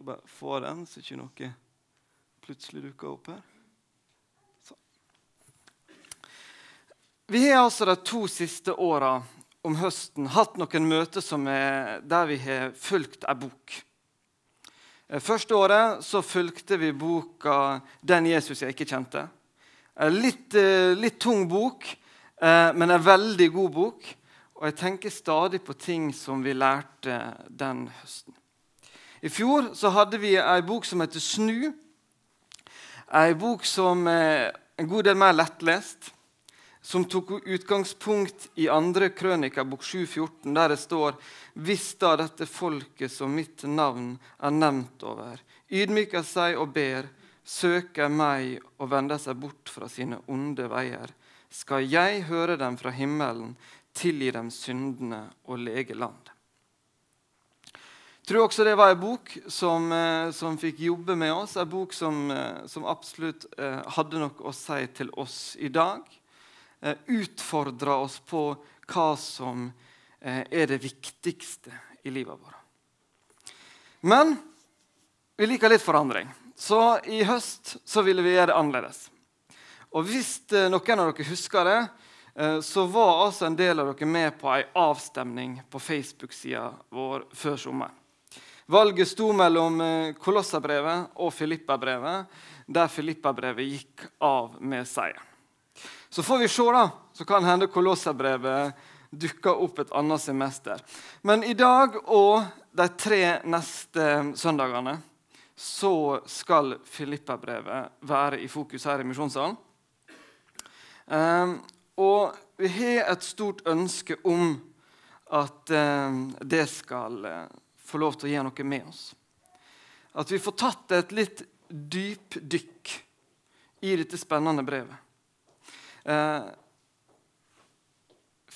Skal bare få den, så ikke noe plutselig dukker opp her. Så. Vi har altså de to siste åra om høsten hatt noen møter er, der vi har fulgt ei bok. Eh, første året så fulgte vi boka 'Den Jesus jeg ikke kjente'. Litt, eh, litt tung bok, eh, men en veldig god bok. Og jeg tenker stadig på ting som vi lærte den høsten. I fjor så hadde vi ei bok som heter 'Snu'. Ei bok som er en god del mer lettlest som tok utgangspunkt i andre krønika, bok 714, der det står Hvis da dette folket som mitt navn er nevnt over, ydmyker seg og ber, søker meg og vender seg bort fra sine onde veier, skal jeg høre dem fra himmelen, tilgi dem syndene og lege landet. Tror også det var en bok som, eh, som fikk jobbe med oss, en bok som, eh, som absolutt eh, hadde noe å si til oss i dag. Utfordra oss på hva som er det viktigste i livet vårt. Men vi liker litt forandring, så i høst så ville vi gjøre det annerledes. Og Hvis noen av dere husker det, så var altså en del av dere med på ei avstemning på Facebook-sida vår før sommeren. Valget sto mellom Kolossabrevet og Filippabrevet, der Filippabrevet gikk av med seier. Så får vi se, da. Så kan hende Kolossabrevet dukker opp et annet semester. Men i dag og de tre neste søndagene så skal Filippa-brevet være i fokus her i misjonssalen. Um, og vi har et stort ønske om at um, det skal få lov til å gjøre noe med oss. At vi får tatt et litt dypdykk i dette spennende brevet. Eh,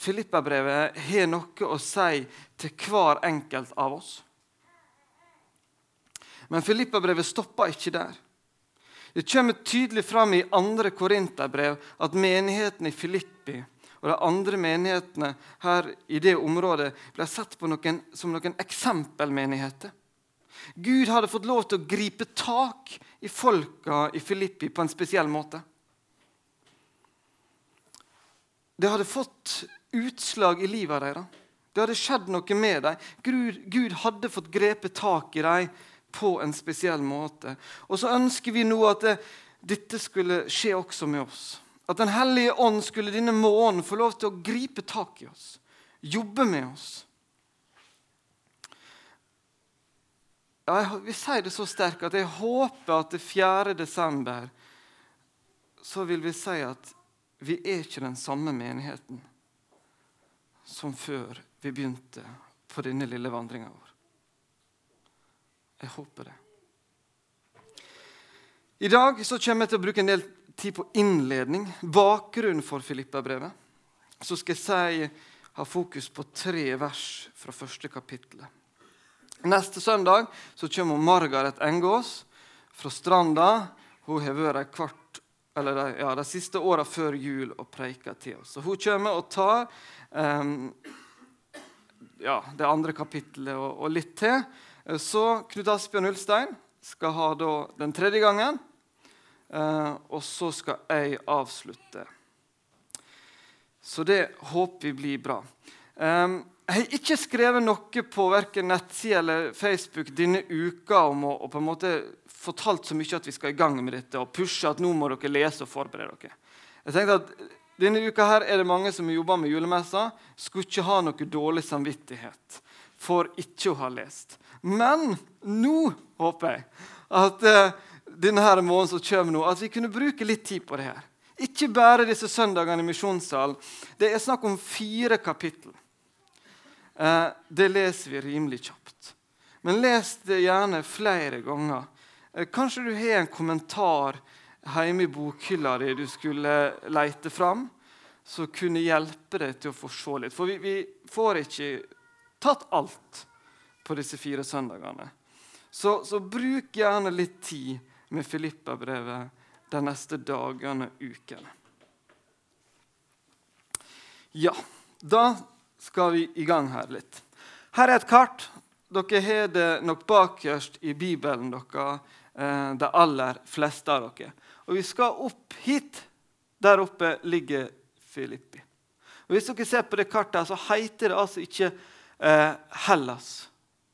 Filippa-brevet har noe å si til hver enkelt av oss. Men Filippa-brevet stopper ikke der. Det kommer tydelig fram i andre Korinterbrev at menigheten i Filippi og de andre menighetene her i det området ble sett på noen, som noen eksempelmenigheter. Gud hadde fått lov til å gripe tak i folka i Filippi på en spesiell måte. Det hadde fått utslag i livet deres. Det hadde skjedd noe med dem. Gud, Gud hadde fått grepet tak i dem på en spesiell måte. Og så ønsker vi nå at det, dette skulle skje også med oss. At Den hellige ånd skulle denne morgenen få lov til å gripe tak i oss, jobbe med oss. Ja, jeg vil si det så sterkt at jeg håper at det 4. desember så vil vi si at vi er ikke den samme menigheten som før vi begynte på denne lille vandringa vår. Jeg håper det. I dag så kommer jeg til å bruke en del tid på innledning, bakgrunnen for Filippa-brevet. Så skal jeg si, ha fokus på tre vers fra første kapittel. Neste søndag så kommer Margaret Engås fra Stranda. Hun har vært kvart eller ja, de siste åra før jul og preika til oss. Så hun kommer og tar um, ja, det andre kapittelet og, og, litt til. Så Knut Asbjørn Ulstein skal ha da den tredje gangen. Uh, og så skal jeg avslutte. Så det håper vi blir bra. Jeg har ikke skrevet noe på verken nettside eller Facebook denne uka om å, på en måte fortalt så mye at vi skal i gang med dette og pushe at nå må dere lese og forberede dere. Jeg tenkte at Denne uka her er det mange som jobber med julemessa. Skulle ikke ha noe dårlig samvittighet for ikke å ha lest. Men nå håper jeg at uh, denne måneden som kommer nå, at vi kunne bruke litt tid på det her. Ikke bare disse søndagene i misjonssalen. Det er snakk om fire kapittel. Eh, det leser vi rimelig kjapt. Men les det gjerne flere ganger. Eh, kanskje du har en kommentar hjemme i bokhylla di du skulle lete fram, som kunne hjelpe deg til å få se litt. For vi, vi får ikke tatt alt på disse fire søndagene. Så, så bruk gjerne litt tid med Filippa-brevet de neste dagene og ukene. Ja, da skal vi i gang her litt. Her er et kart dere har det nok bakerst i Bibelen, dere, eh, de aller fleste av dere. Og vi skal opp hit. Der oppe ligger Filippi. Og Hvis dere ser på det kartet, så heter det altså ikke eh, Hellas.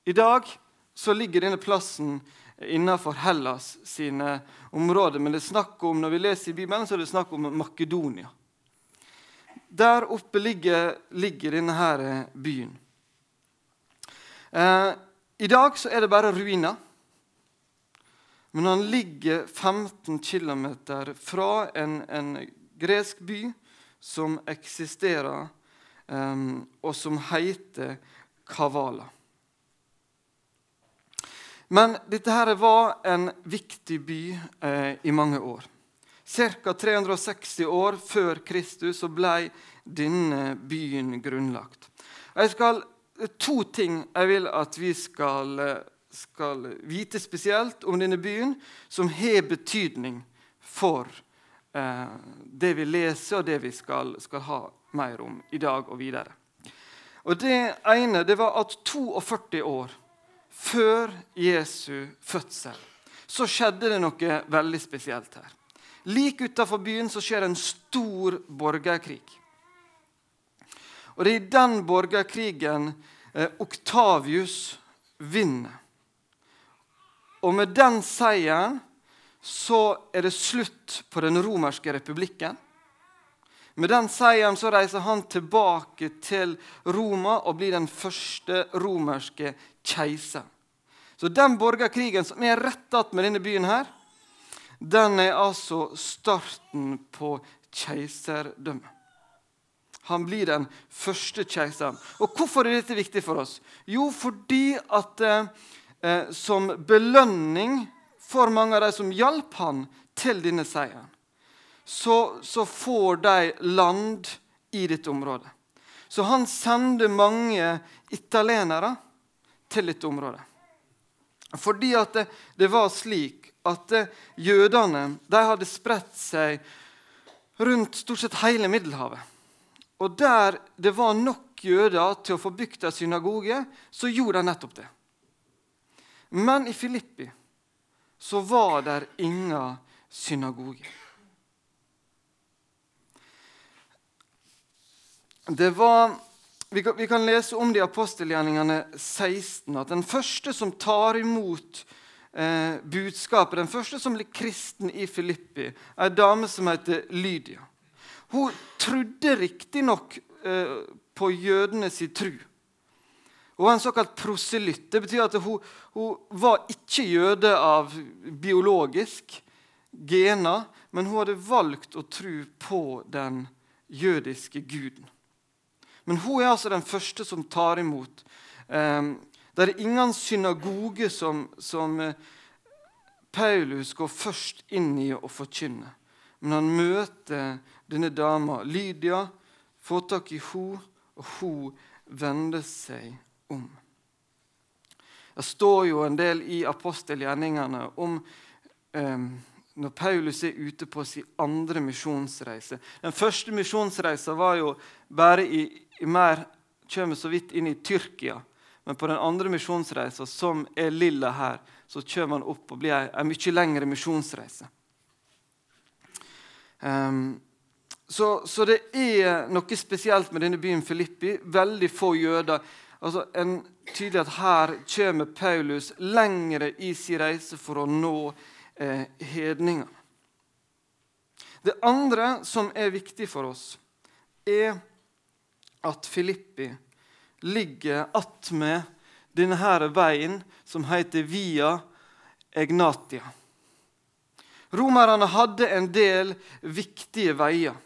I dag så ligger denne plassen innenfor Hellas sine områder. Men det er om, når vi leser i Bibelen, så er det snakk om Makedonia. Der oppe ligger, ligger denne her eh, byen. Eh, I dag så er det bare ruiner. Men han ligger 15 km fra en, en, gresk by som eksisterer, eh, og som heter Kavala. Men dette her var en viktig by eh, i mange år. Ca. 360 år før Kristus så ble denne byen grunnlagt. Jeg skal, to ting jeg vil at vi skal, skal vite spesielt om denne byen, som har betydning for eh, det vi leser, og det vi skal, skal, ha mer om i dag og videre. Og Det ene det var at 42 år før Jesu fødsel så skjedde det noe veldig spesielt her. Like utenfor byen så skjer en stor borgerkrig. Og Det er i den borgerkrigen eh, Oktavius vinner. Og med den seieren så er det slutt på den romerske republikken. Med den seieren så reiser han tilbake til Roma og blir den første romerske keiser. Så den borgerkrigen som er rett med denne byen, her, den er altså starten på keiserdømmet. Han blir den første keiseren. Og Hvorfor er dette viktig for oss? Jo, fordi at eh, som belønning for mange av de som hjalp han til denne seieren, så, så får de land i dette området. Så han sender mange italienere til dette området. Fordi at det, det var slik at det, jødene de hadde spredt seg rundt stort sett hele Middelhavet. Og der det var nok jøder til å få bygd en synagoge, så gjorde de nettopp det. Men i Filippi så var det ingen synagoge. Det var vi kan, vi kan, lese om det i apostelgjerningene 16 at den første som tar imot eh, budskapet, den første som blir kristen i Filippi, er en dame som heter Lydia. Hun trodde riktignok eh, på jødene sin tru. Hun var en såkalt proselytt. Det betyr at hun, hun var ikke jøde av biologisk gener, men hun hadde valgt å tro på den jødiske guden. Men hun er altså den første som tar imot. Um, det er ingen synagoge som, som uh, Paulus går først inn i å forkynne. Men han møter denne dama, Lydia, får tak i henne, og hun vender seg om. Det står jo en del i apostelgjerningene om um, når Paulus er ute på sin andre misjonsreise. Den første misjonsreisen var jo bare i, i mer kommer så vidt inn i Tyrkia. Men på den andre misjonsreisen, som er lilla her, så kommer han opp og blir ei mye lengre misjonsreise. Um, så, så, det er noe spesielt med denne byen Filippi. Veldig få jøder. Altså, en tydelig at Her kommer Paulus lengre i sin reise for å nå eh, hedninger. Det andre som er viktig for oss, er at Filippi ligger attmed denne veien som heter Via Egnatia. Romerne hadde en del viktige veier.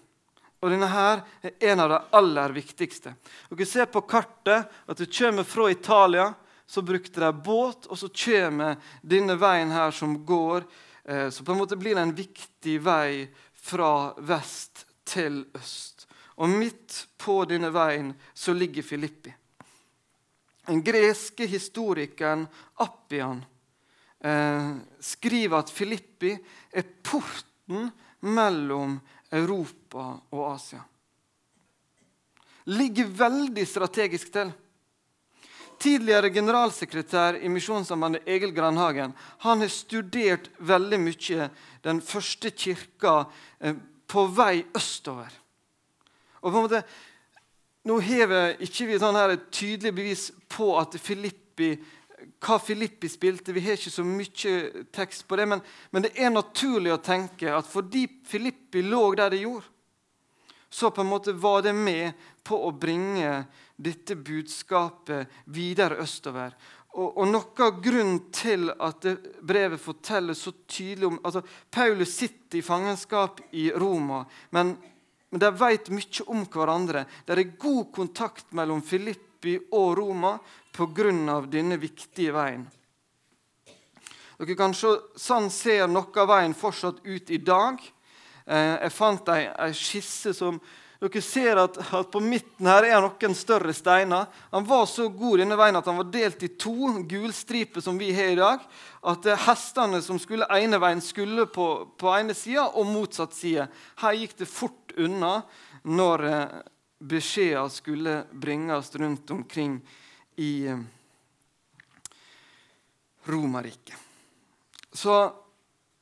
Og denne her er en av de aller viktigste. Dere ser på kartet at du kommer fra Italia. Så brukte de båt, og så kommer denne veien her som går så på en måte blir det en viktig vei fra vest til øst. Og midt på denne veien så ligger Filippi. Den greske historikeren Appian eh, skriver at Filippi er porten mellom Europa og Asia. Ligger veldig strategisk til. Tidligere generalsekretær i Misjonssambandet Egil Grandhagen han har studert veldig mye den første kirka eh, på vei østover. Og på en måte, Nå har ikke vi sånn her et tydelig bevis på at Filippi, hva Filippi spilte. Vi har ikke så mye tekst på det, men, men det er naturlig å tenke at fordi Filippi lå der det gjorde, så på en måte var det med på å bringe dette budskapet videre østover. Og, og Noe av grunnen til at brevet forteller så tydelig om altså Paulus sitter i fangenskap i Roma, men, men de vet mye om hverandre. Det er god kontakt mellom Filippi og Roma pga. denne viktige veien. Dere kan se, Sånn ser noe av veien fortsatt ut i dag. Eh, jeg fant ei, skisse som dere ser at, at, på midten her er noen større steiner. Han var så god denne veien at han var delt i to gulstriper som vi har i dag. At eh, hestene som skulle ene veien, skulle på, på ene sida og motsatt side. Her gikk det fort unna når eh, beskjeder skulle bringes rundt omkring i eh, Romerriket. Så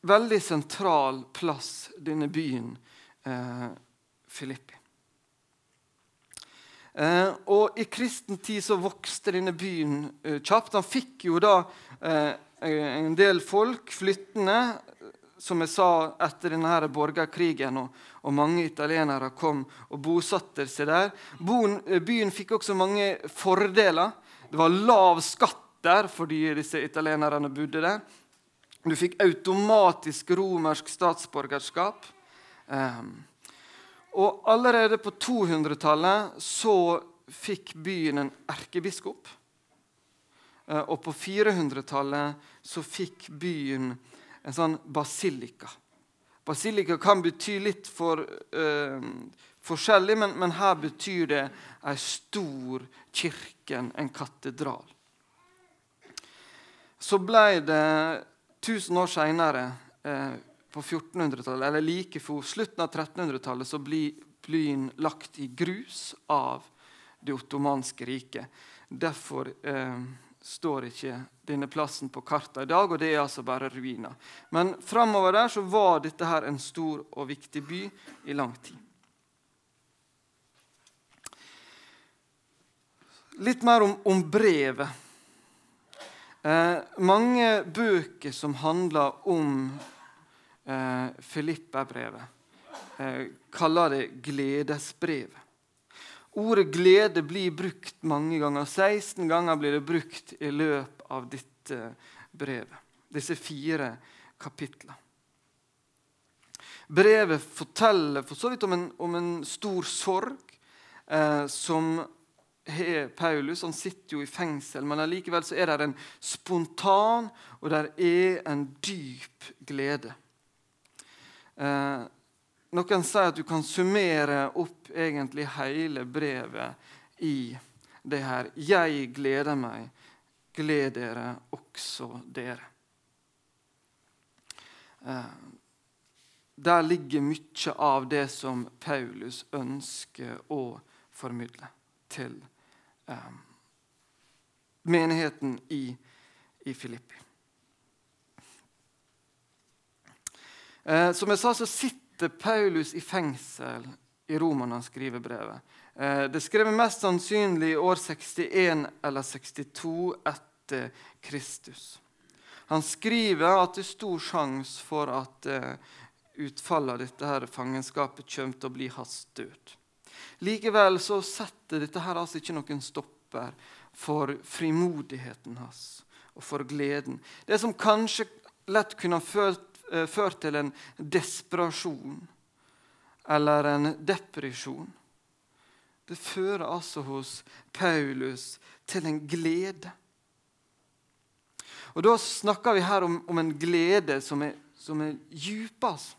veldig sentral plass, denne byen eh, Filippi. Eh, og I kristen tid så vokste denne byen eh, kjapt. Han fikk jo da eh, en del folk flyttende, som jeg sa, etter denne borgerkrigen. Og, og, mange italienere kom og bosatte seg der. Byen, eh, byen fikk også mange fordeler. Det var lav skatt der fordi disse italienerne bodde der. Du fikk automatisk romersk statsborgerskap. Eh, og allerede på 200-tallet så fikk byen en erkebiskop. Eh, og på 400-tallet så fikk byen en sånn basilika. Basilika kan bety litt for, uh, forskjellig, men, men, her betyr det ei stor kirke, en katedral. Så ble det 1000 år seinere uh, på 1400-tallet, eller like for slutten av 1300-tallet, så blir byen lagt i grus av det ottomanske riket. Derfor eh, står ikke denne plassen på kartet i dag, og det er altså bare ruiner. Men framover der så var dette her en stor og viktig by i lang tid. Litt mer om, om brevet. Eh, mange bøker som handler om eh, Filippa-brevet eh, kaller det gledesbrevet. Ordet 'glede' blir brukt mange ganger. 16 ganger blir det brukt i løpet av dette brevet. Disse fire kapitlene. Brevet forteller for så vidt om en, om en stor sorg eh, som Paulus. Han sitter jo i fengsel, men allikevel er det en spontan og der er en dyp glede. Eh, noen sier at du kan summere opp egentlig hele brevet i det her. Jeg gleder meg. Gled dere, også dere. Eh, der ligger mye av det som Paulus ønsker å formidle til eh, menigheten i, i Filippi. Eh, som jeg sa, så sitter Paulus i fengsel i Roma når han skriver brevet. Eh, det er mest sannsynlig i år 61 eller 62 etter Kristus. Han skriver at det er stor sjanse for at eh, utfallet av dette her fangenskapet kommer til å bli hans død. Likevel så setter dette her altså ikke noen stopper for frimodigheten hans og for gleden. Det som kanskje lett kunne ha følt ført til en desperasjon eller en depresjon. Det fører altså hos Paulus til en glede. Og Da snakker vi her om, om en glede som er, som er djupest.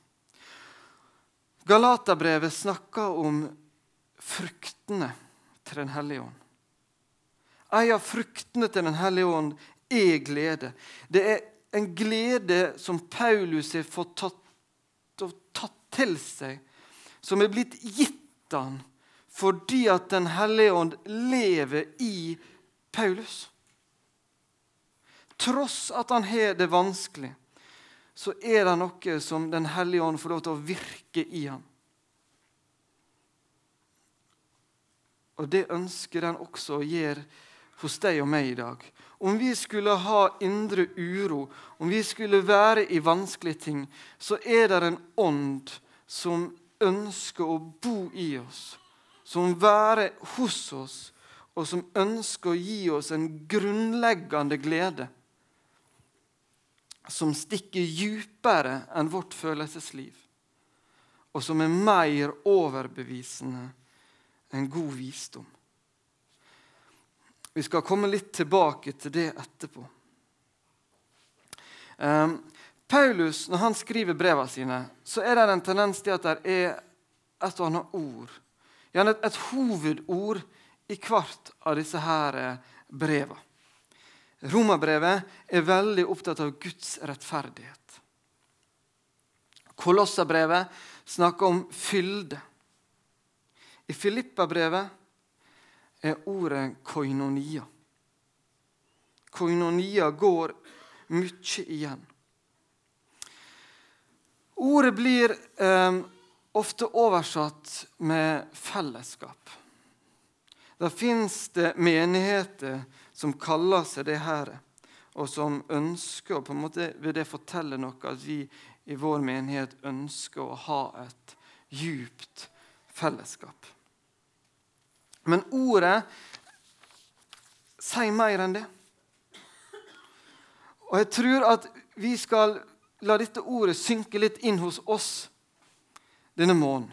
Galaterbrevet snakker om fruktene til Den hellige ånd. En av fruktene til Den hellige ånd er glede. Det er en glede som Paulus har fått tatt, tatt til seg, som er blitt gitt han fordi at Den hellige ånd lever i Paulus. tross at han har det vanskelig, så er det noe som Den hellige ånd får lov til å virke i ham. Og det ønsker den også å gjøre hos deg og meg i dag. Om vi skulle ha indre uro, om vi skulle være i vanskelige ting, så er det en ånd som ønsker å bo i oss, som være hos oss, og som ønsker å gi oss en grunnleggende glede som stikker dypere enn vårt følelsesliv, og som er mer overbevisende enn god visdom. Vi skal komme litt tilbake til det etterpå. Um, Paulus, når han skriver brevene sine, så er det en tendens til at det er et og annet ord. Gjerne et, et hovedord i hvert av disse her eh, brevene. Romerbrevet er veldig opptatt av Guds rettferdighet. Kolossabrevet snakker om fylde. I Filippabrevet er ordet koinonia. Koinonia går mye igjen. Ordet blir eh, ofte oversatt med fellesskap. Da fins det menigheter som kaller seg det her, og som ønsker på en måte Vil det fortelle noe at vi i vår menighet ønsker å ha et djupt fellesskap. Men ordet sier mer enn det. Og jeg tror at vi skal la dette ordet synke litt inn hos oss denne måneden.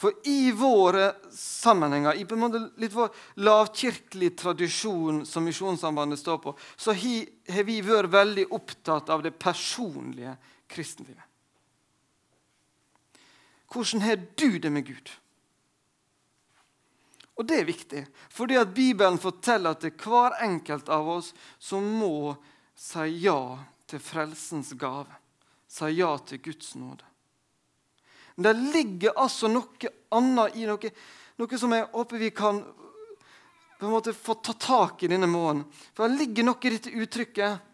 For i våre sammenhenger, i på en måte litt vår lavkirkelig tradisjon som Misjonssambandet står på, så har vi vært veldig opptatt av det personlige kristenlivet. Hvordan har du det med Gud? Og det er viktig, fordi at Bibelen forteller at det er hver enkelt av oss som må si ja til frelsens gave. Si ja til Guds nåde. Men det ligger altså noe annet i noe, noe som jeg håper vi kan på en måte få ta tak i denne måneden. For det ligger noe i dette uttrykket.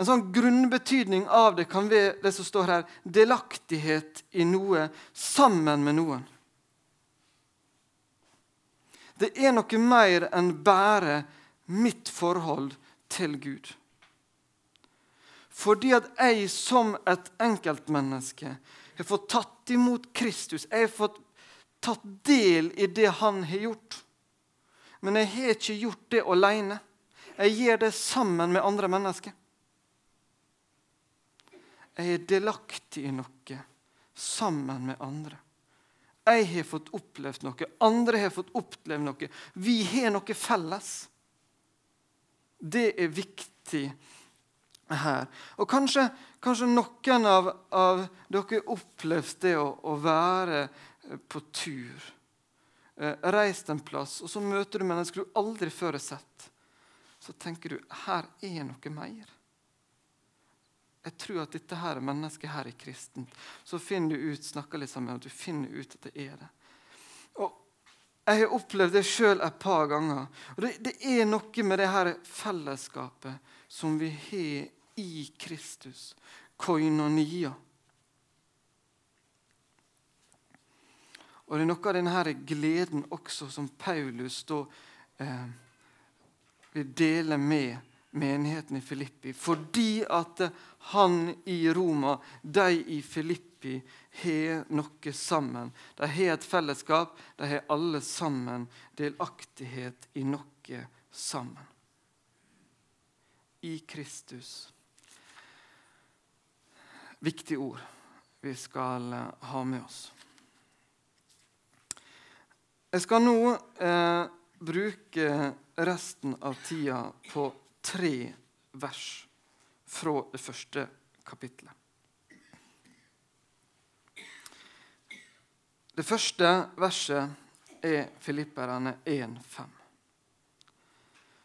En sånn grunnbetydning av det kan være det som står her delaktighet i noe sammen med noen. Det er noe mer enn bare mitt forhold til Gud. Fordi at jeg som et enkeltmenneske har fått tatt imot Kristus. Jeg har fått tatt del i det han har gjort. Men jeg har ikke gjort det alene. Jeg gjør det sammen med andre mennesker. Jeg er delaktig i noe sammen med andre. Jeg har fått opplevd noe, andre har fått opplevd noe. Vi har noe felles. Det er viktig her. Og kanskje, kanskje noen av, av dere opplevd det å, å, være eh, på tur. Eh, reist en plass, og så møter du mennesker du aldri før har sett. Så tenker du her er noe mer. Jeg tror at dette her mennesket her er kristent. Så finner du ut, snakker litt sammen, og du finner ut at det er det. Og Jeg har opplevd det sjøl et par ganger. Og det, det er noe med det her fellesskapet som vi har i Kristus. Koinonia. Og Det er noe av denne gleden også som Paulus da eh, vil dele med menigheten i Filippi. Fordi at han i Roma, de i Filippi, har noe sammen. De har et fellesskap. De har alle sammen delaktighet i noe sammen. I Kristus Viktige ord vi skal eh, ha med oss. Jeg skal nå eh, bruke resten av tida på tre vers fra det første kapittelet. Det første verset er Filipperne 1,5.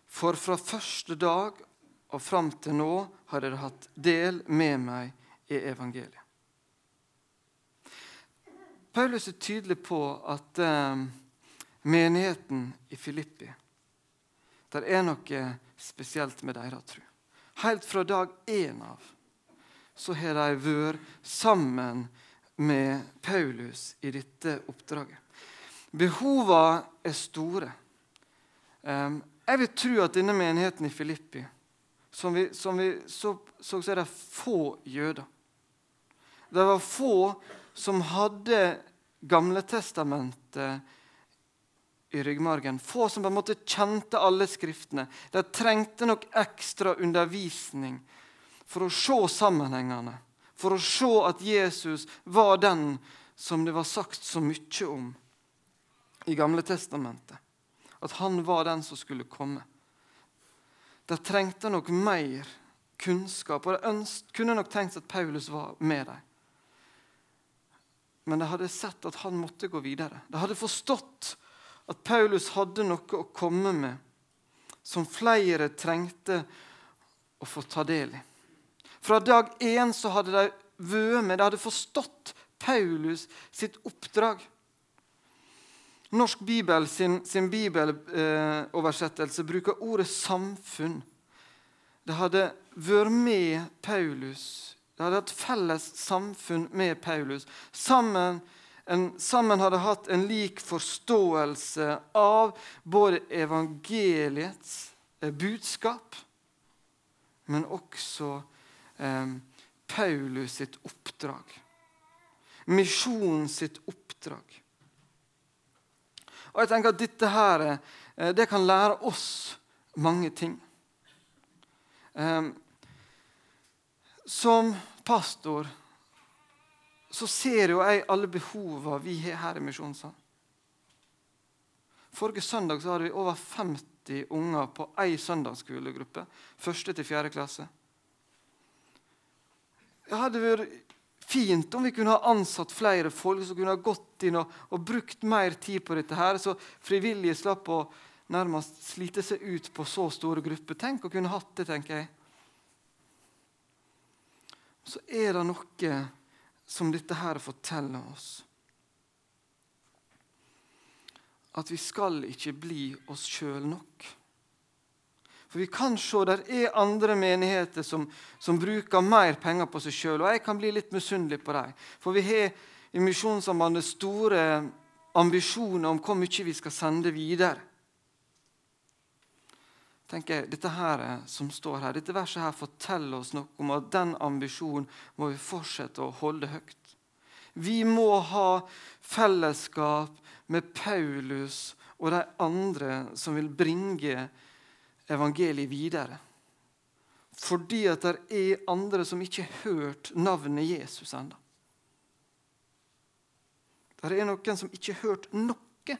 For fra første dag og fram til nå har dere hatt del med meg i evangeliet. Paulus er tydelig på at eh, menigheten i Filippi Det er noe spesielt med deres tro. Helt fra dag én av så har de vært sammen med Paulus i dette oppdraget. Behovene er store. Jeg vil tro at denne menigheten i Filippi, som vi, som vi så, så, så er det få jøder. Det var få som hadde Gamletestamentet i ryggmargen. Få som på en måte kjente alle skriftene. De trengte nok ekstra undervisning for å se sammenhengene, for å se at Jesus var den som det var sagt så mye om i Gamle Testamentet. At han var den som skulle komme. De trengte nok mer kunnskap, og de kunne nok tenkt at Paulus var med dem. Men de hadde sett at han måtte gå videre. De hadde forstått at Paulus hadde noe å komme med som flere trengte å få ta del i. Fra dag én så hadde de vært med, de hadde forstått Paulus sitt oppdrag. Norsk Bibel sin, sin bibeloversettelse bruker ordet 'samfunn'. De hadde vært med Paulus. De hadde hatt felles samfunn med Paulus. Sammen, en, sammen hadde hatt en lik forståelse av både evangeliets eh, budskap, men også eh, Paulus sitt oppdrag. Misjonen sitt oppdrag. Og jeg tenker at dette her, eh, det kan lære oss mange ting. Ehm, som pastor så ser jo jeg alle behovene vi har her i Misjonssalen. Forrige søndag så hadde vi over 50 unger på ei søndagsskolegruppe. Første til fjerde klasse. Det hadde vært fint om vi kunne ha ansatt flere folk som kunne ha gått inn og, og brukt mer tid på dette, her, så frivillige slapp å nærmest slite seg ut på så store grupper. Tenk å kunne hatt det, tenker jeg. Så er det noe som dette her forteller oss. At vi skal ikke bli oss sjøl nok. For vi kan se der er andre menigheter som, som bruker mer penger på seg sjøl. Og jeg kan bli litt misunnelig på dem. For vi har i Misjonssambandet store ambisjoner om hvor mye vi skal sende videre. Tenker jeg, Dette her som står her, dette verset her forteller oss noe om at den ambisjonen må vi fortsette å holde høyt. Vi må ha fellesskap med Paulus og de andre som vil bringe evangeliet videre. Fordi at det er andre som ikke har hørt navnet Jesus ennå. Det er noen som ikke har hørt noe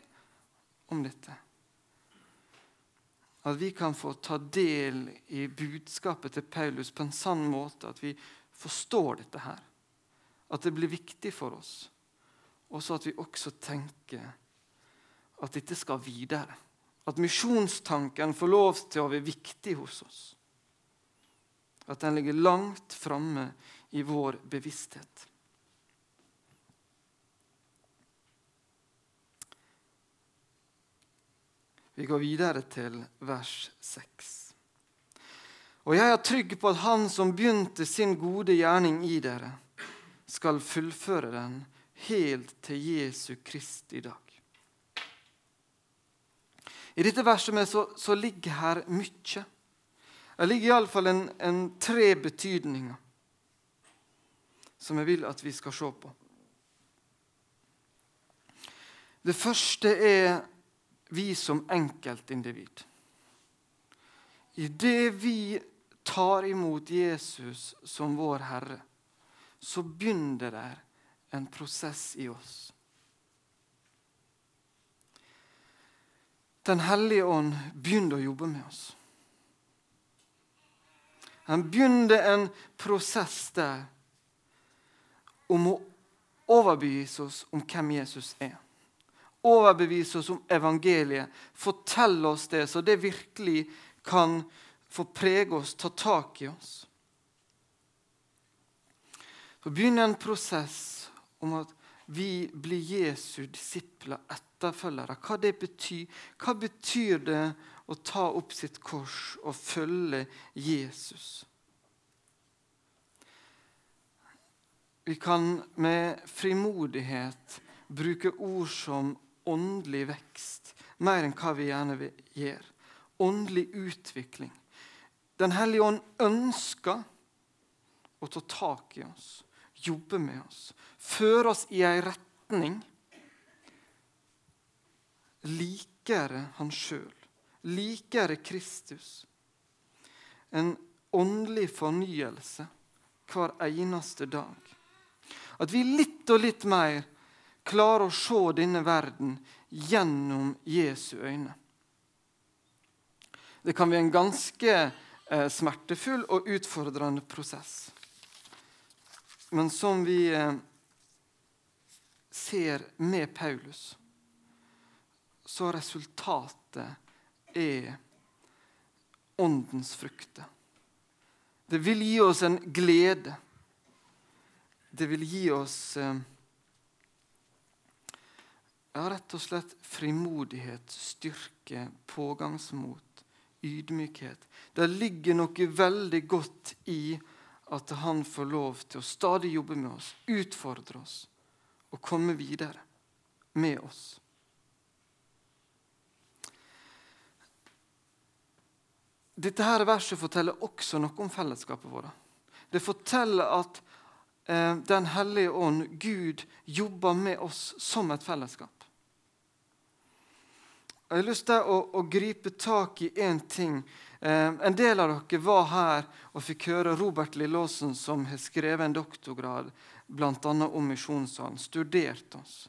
om dette. At vi kan få ta del i budskapet til Paulus på en sann måte. At vi forstår dette her. At det blir viktig for oss. Og så at vi også tenker at dette skal videre. At misjonstanken får lov til å være viktig hos oss. At den ligger langt framme i vår bevissthet. Vi går videre til vers 6. Og jeg er trygg på at Han som begynte sin gode gjerning i dere, skal fullføre den helt til Jesu i dag. I dette verset så, så ligger her mye. Det ligger iallfall en, en tre betydninger som jeg vil at vi skal se på. Det første er vi som enkeltindivid. Idet vi tar imot Jesus som vår Herre, så begynner det en prosess i oss. Den hellige ånd begynner å jobbe med oss. Han begynte en prosess der om å overbevise oss om hvem Jesus er overbevise oss om evangeliet. fortelle oss det, så det virkelig kan få prege oss, ta tak i oss. Så begynner en prosess om at vi blir Jesu disipler, etterfølgere. Hva det betyr. Hva betyr det å ta opp sitt kors og følge Jesus? Vi kan med frimodighet bruke ord som åndelig vekst, mer enn hva vi gjerne gjør. Åndelig utvikling. Den hellige ånd ønsker å ta tak i oss, jobbe med oss, føre oss i ei retning likere han sjøl, likere Kristus. En åndelig fornyelse hver eneste dag. At vi litt og litt mer klarer å se denne verden gjennom Jesu øyne. Det kan bli en ganske eh, smertefull og utfordrende prosess. Men som vi eh, ser med Paulus, så resultatet er åndens frukter. Det vil gi oss en glede. Det vil gi oss eh, ja, rett og slett frimodighet, styrke, pågangsmot, ydmykhet. Det ligger noe veldig godt i at han får lov til å stadig jobbe med oss, utfordre oss og komme videre med oss. Dette her verset forteller også noe om fellesskapet vårt. Det forteller at eh, Den hellige ånd, Gud, jobber med oss som et fellesskap. Jeg har lyst til å, å gripe tak i én ting. Eh, en del av dere var her og fikk høre Robert Lillåsen, som har skrevet en doktorgrad bl.a. om misjonssalen, studert oss.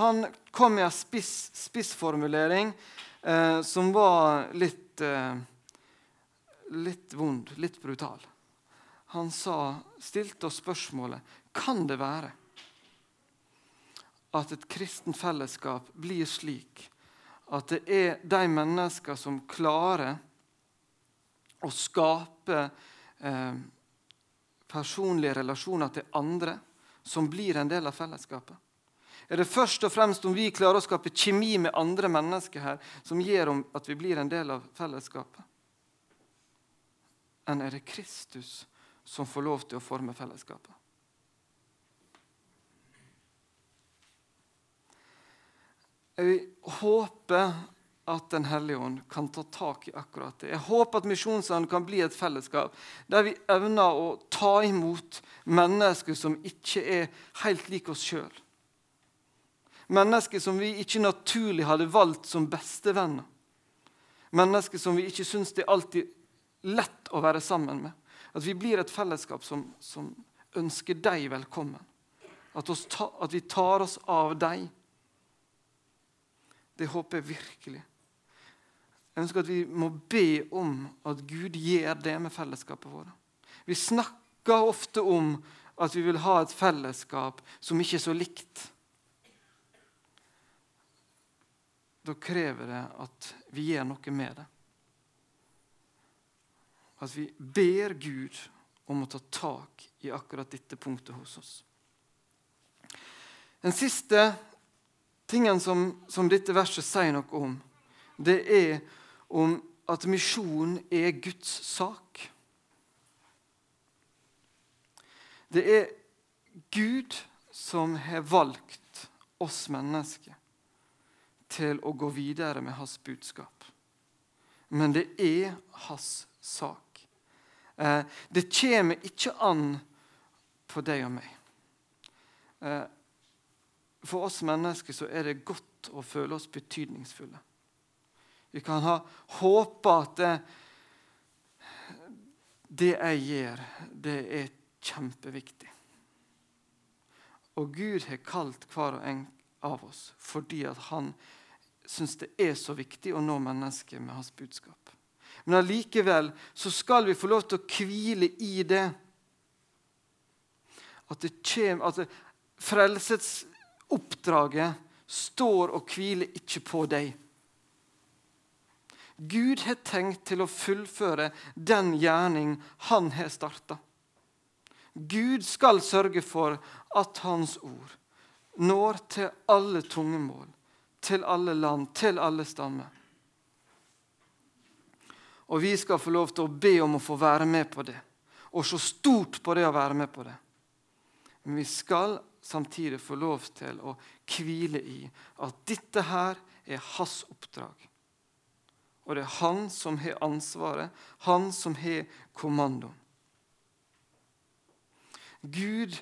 Han kom med en spiss, spissformulering eh, som var litt, eh, litt vond, litt brutal. Han sa, stilte oss spørsmålet kan det være at et kristent fellesskap blir slik at det er de mennesker som klarer å skape eh, personlige relasjoner til andre, som blir en del av fellesskapet? Er det først og fremst om vi klarer å skape kjemi med andre mennesker her, som gjør at vi blir en del av fellesskapet? Enn er det Kristus som får lov til å forme fellesskapet? Jeg håper at Den hellige ånd kan ta tak i akkurat det. Jeg håper at Misjonsånden kan bli et fellesskap der vi evner å ta imot mennesker som ikke er helt like oss sjøl. Mennesker som vi ikke naturlig hadde valgt som bestevenner. Mennesker som vi ikke syns det er alltid lett å være sammen med. At vi blir et fellesskap som, som ønsker deg velkommen. At, ta, at vi tar oss av deg. Det håper jeg virkelig. Jeg ønsker at vi må be om at Gud gjør det med fellesskapet vårt. Vi snakker ofte om at vi vil ha et fellesskap som ikke er så likt. Da krever det at vi gjør noe med det. At vi ber Gud om å ta tak i akkurat dette punktet hos oss. Den siste tingen som, som dette verset sier noe om, det er om at misjon er Guds sak. Det er Gud som har valgt oss mennesker til å gå videre med hans budskap. Men det er hans sak. Eh, det kommer ikke an på deg og meg. For oss mennesker så er det godt å føle oss betydningsfulle. Vi kan ha håpe at det, det jeg gjør, det er kjempeviktig. Og Gud har kalt hver og en av oss fordi han syns det er så viktig å nå mennesker med hans budskap. Men allikevel så skal vi få lov til å hvile i det. At det kommer, at frelsets Oppdraget står og hviler ikke på deg. Gud har tenkt til å fullføre den gjerning han har starta. Gud skal sørge for at hans ord når til alle tungemål, til alle land, til alle stammer. Og vi skal få lov til å be om å få være med på det, og se stort på det å være med på det. Men vi skal samtidig få lov til å hvile i at dette her er hans oppdrag. Og det er han som har ansvaret, han som har kommandoen. Gud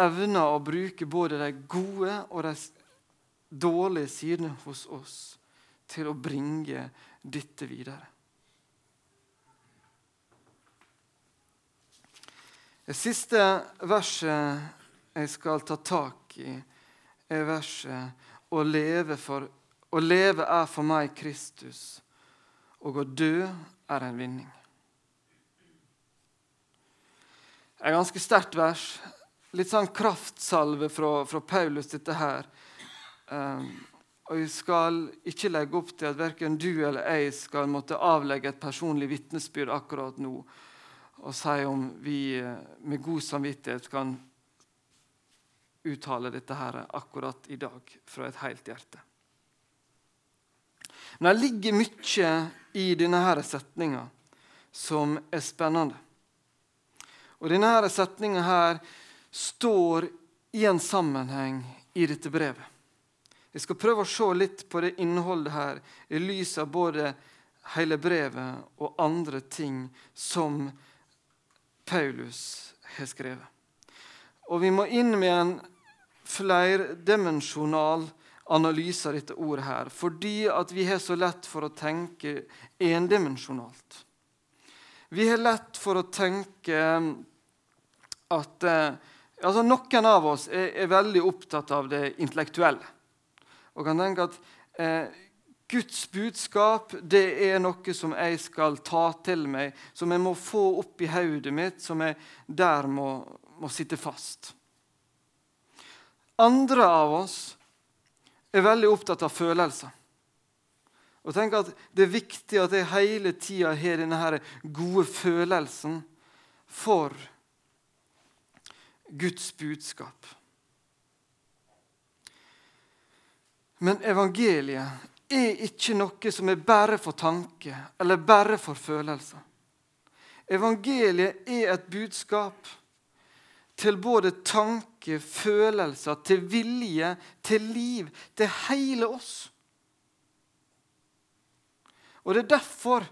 evner å bruke både de gode og de dårlige sidene hos oss til å bringe dette videre. Det siste verset jeg skal ta tak i, er verset å leve, for, å leve er for meg Kristus, og å dø er en vinning. Et ganske sterkt vers. Litt sånn kraftsalve fra, fra Paulus, dette her. Um, og Jeg skal ikke legge opp til at verken du eller jeg skal måtte avlegge et personlig vitnesbyrd akkurat nå og si om vi eh, med god samvittighet kan uttale dette her akkurat i dag fra et helt hjerte. Men det ligger mye i denne setninga som er spennende. Og denne setninga her står i en sammenheng i dette brevet. Jeg skal prøve å se litt på det innholdet her i lys av både hele brevet og andre ting som Paulus har skrevet. Og vi må inn med en flerdimensjonal analyse av dette ordet her, fordi at vi har så lett for å tenke endimensjonalt. Vi har lett for å tenke at eh, altså Noen av oss er, er, veldig opptatt av det intellektuelle. Og kan tenke at eh, Guds budskap det er noe som jeg skal ta til meg, som jeg må få opp i hodet mitt, som jeg der må, må sitte fast. Andre av oss er veldig opptatt av følelser. Og tenk at Det er viktig at jeg hele tida har denne gode følelsen for Guds budskap. Men evangeliet er ikke noe som er bare for tanke eller bare for følelser. Evangeliet er et budskap til både tanke, følelser, til vilje, til liv, til hele oss. Og Det er derfor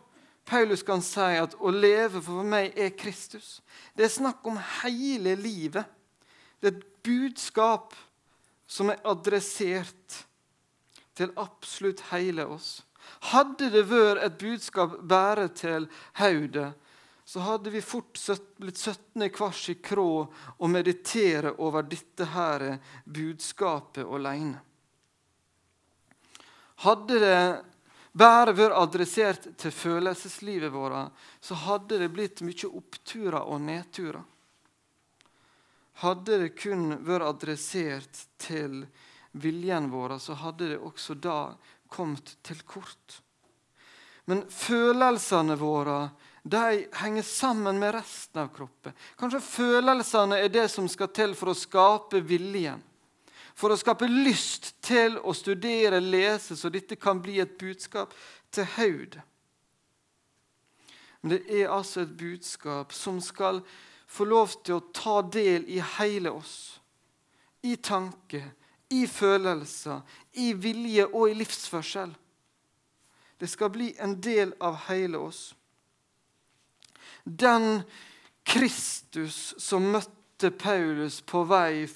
Paulus kan si at å leve for meg er Kristus. Det er snakk om hele livet. Det er et budskap som er adressert til absolutt hele oss. Hadde det vært et budskap bare til hodet, så hadde vi fort blitt 17 kvars i krå og meditere over dette her budskapet alene. Hadde det bare vært adressert til følelseslivet vårt, så hadde det blitt mye oppturer og nedturer. Hadde det kun vært adressert til viljen vår, så hadde det også da kommet til kort. Men følelsene våre de henger sammen med resten av kroppen. Kanskje følelsene er det som skal til for å skape viljen. For å skape lyst til å studere, lese, så dette kan bli et budskap til haud. Men det er altså et budskap som skal få lov til å ta del i hele oss. I tanke, i følelser, i vilje og i livsførsel. Det skal bli en del av hele oss. Den Kristus som møtte Paulus på vei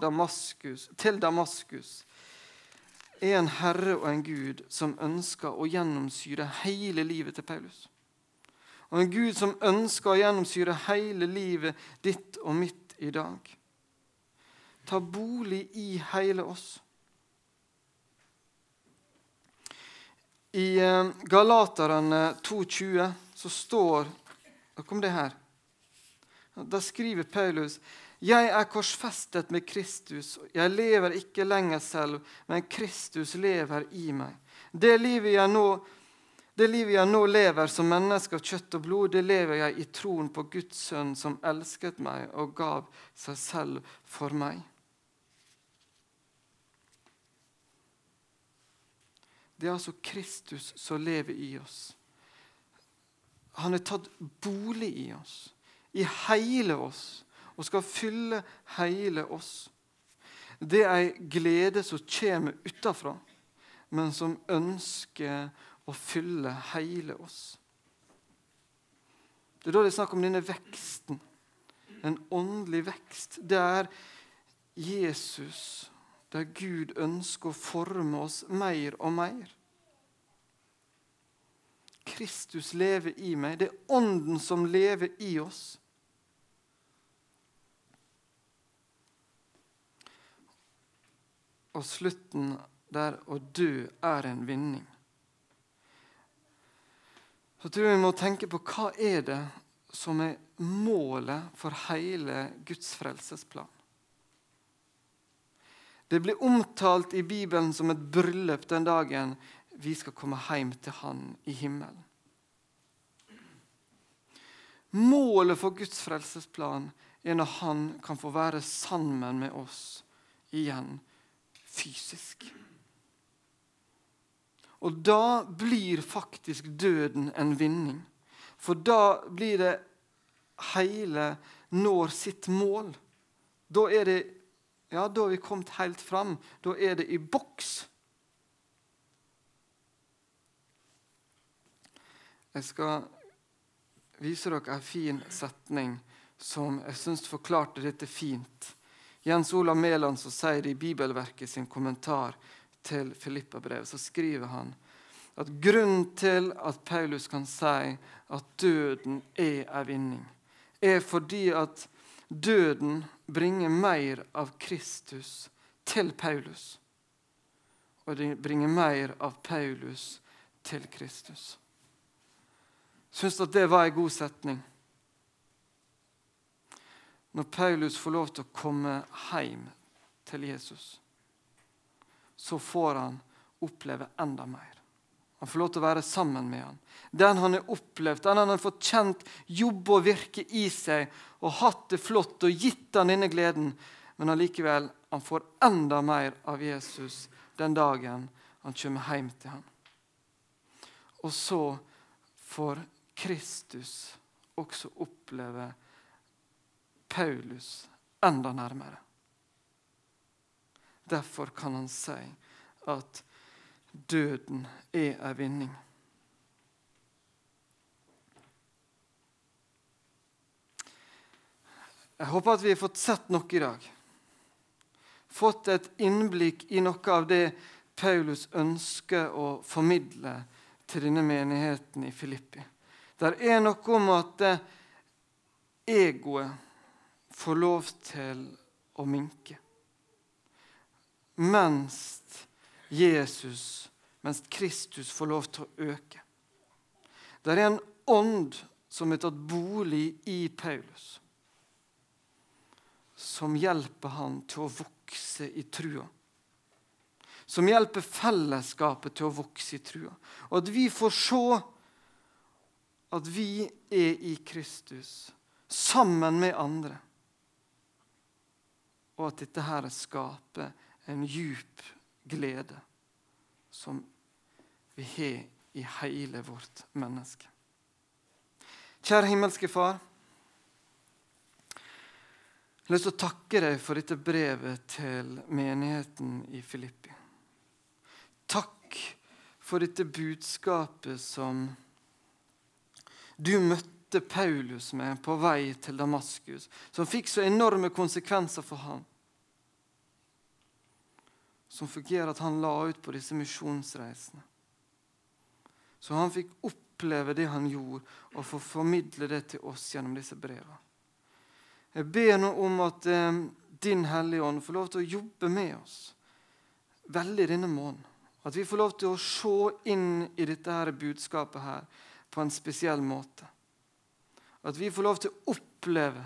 Damaskus, til Damaskus, er en herre og en gud som ønsker å gjennomsyre hele livet til Paulus. Og en Gud som ønsker å gjennomsyre hele livet ditt og mitt i dag ta bolig i hele oss. I eh, Galaterne 2,20 så står kom det her. Da skriver Paulus jeg er korsfestet med Kristus. Jeg lever ikke lenger selv, men Kristus lever i meg. Det livet jeg nå, livet jeg nå lever som menneske av kjøtt og blod, det lever jeg i troen på Guds sønn, som elsket meg og gav seg selv for meg. Det er altså Kristus som lever i oss. Han er tatt bolig i oss, i hele oss. og skal fylle hele oss. Det er ei glede som kommer utafra, men som ønsker å fylle hele oss. Det er da det er snakk om denne veksten, en åndelig vekst. Det er Jesus, der Gud ønsker å forme oss mer og mer. Kristus lever i meg. Det er Ånden som lever i oss. Og slutten der å dø er en vinning. Så tror jeg vi må tenke på hva er det som er målet for hele Guds frelsesplan. Det blir omtalt i Bibelen som et bryllup den dagen vi skal komme hjem til Han i himmelen. Målet for Guds frelsesplan er når Han kan få være sammen med oss igjen fysisk. Og da blir faktisk døden en vinning. For da blir det hele når sitt mål. Da er det ja, da har vi kommet helt fram. Da er det i boks. Jeg skal vise dere en fin setning som jeg syns forklarte dette fint. Jens Olav Mæland sier det i Bibelverket sin kommentar til Filippa-brevet. Så skriver han at grunnen til at Paulus kan si at døden er en vinning, er fordi at døden bringer mer av Kristus til Paulus. Og det bringer mer av Paulus til Kristus. Syns at det var en god setning. Når Paulus får lov til å komme hjem til Jesus, så får han oppleve enda mer. Han får lov til å være sammen med ham. Den han har opplevd, den han har fått kjent jobbe og virke i seg og hatt det flott og gitt han denne gleden. Men allikevel, han får enda mer av Jesus den dagen han kommer hjem til ham. Og så får Kristus også oppleve Paulus enda nærmere. Derfor kan han si at døden er en vinning. Jeg håper at vi har fått sett noe i dag. Fått et innblikk i noe av det Paulus ønsker å formidle til denne menigheten i Filippi. Det er noe om at eh, egoet får lov til å minke. Mens Jesus, mens Kristus får lov til å øke. Det er en ånd som er tatt bolig i Paulus, som hjelper han til å vokse i trua. Som hjelper fellesskapet til å vokse i trua. Og at vi får se at vi er i Kristus sammen med andre. Og at dette her skaper en djup glede som vi har i hele vårt menneske. Kjære himmelske Far. Jeg har lyst til å takke deg for dette brevet til menigheten i Filippi. Takk for dette budskapet som du møtte Paulus med på vei til Damaskus, som fikk så enorme konsekvenser for ham. Som fungerer at han la ut på disse misjonsreisene. Så han fikk oppleve det han gjorde, og få formidle det til oss gjennom disse brevene. Jeg ber nå om at eh, Din Hellige Ånd får lov til å jobbe med oss veldig denne måneden. At vi får lov til å se inn i dette her budskapet her på en spesiell måte. At vi får lov til å oppleve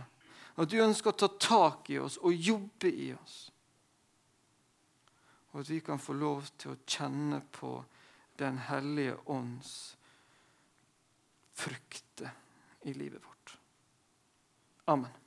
at du ønsker å ta tak i oss og jobbe i oss. Og at vi kan få lov til å kjenne på Den hellige ånds frukter i livet vårt. Amen.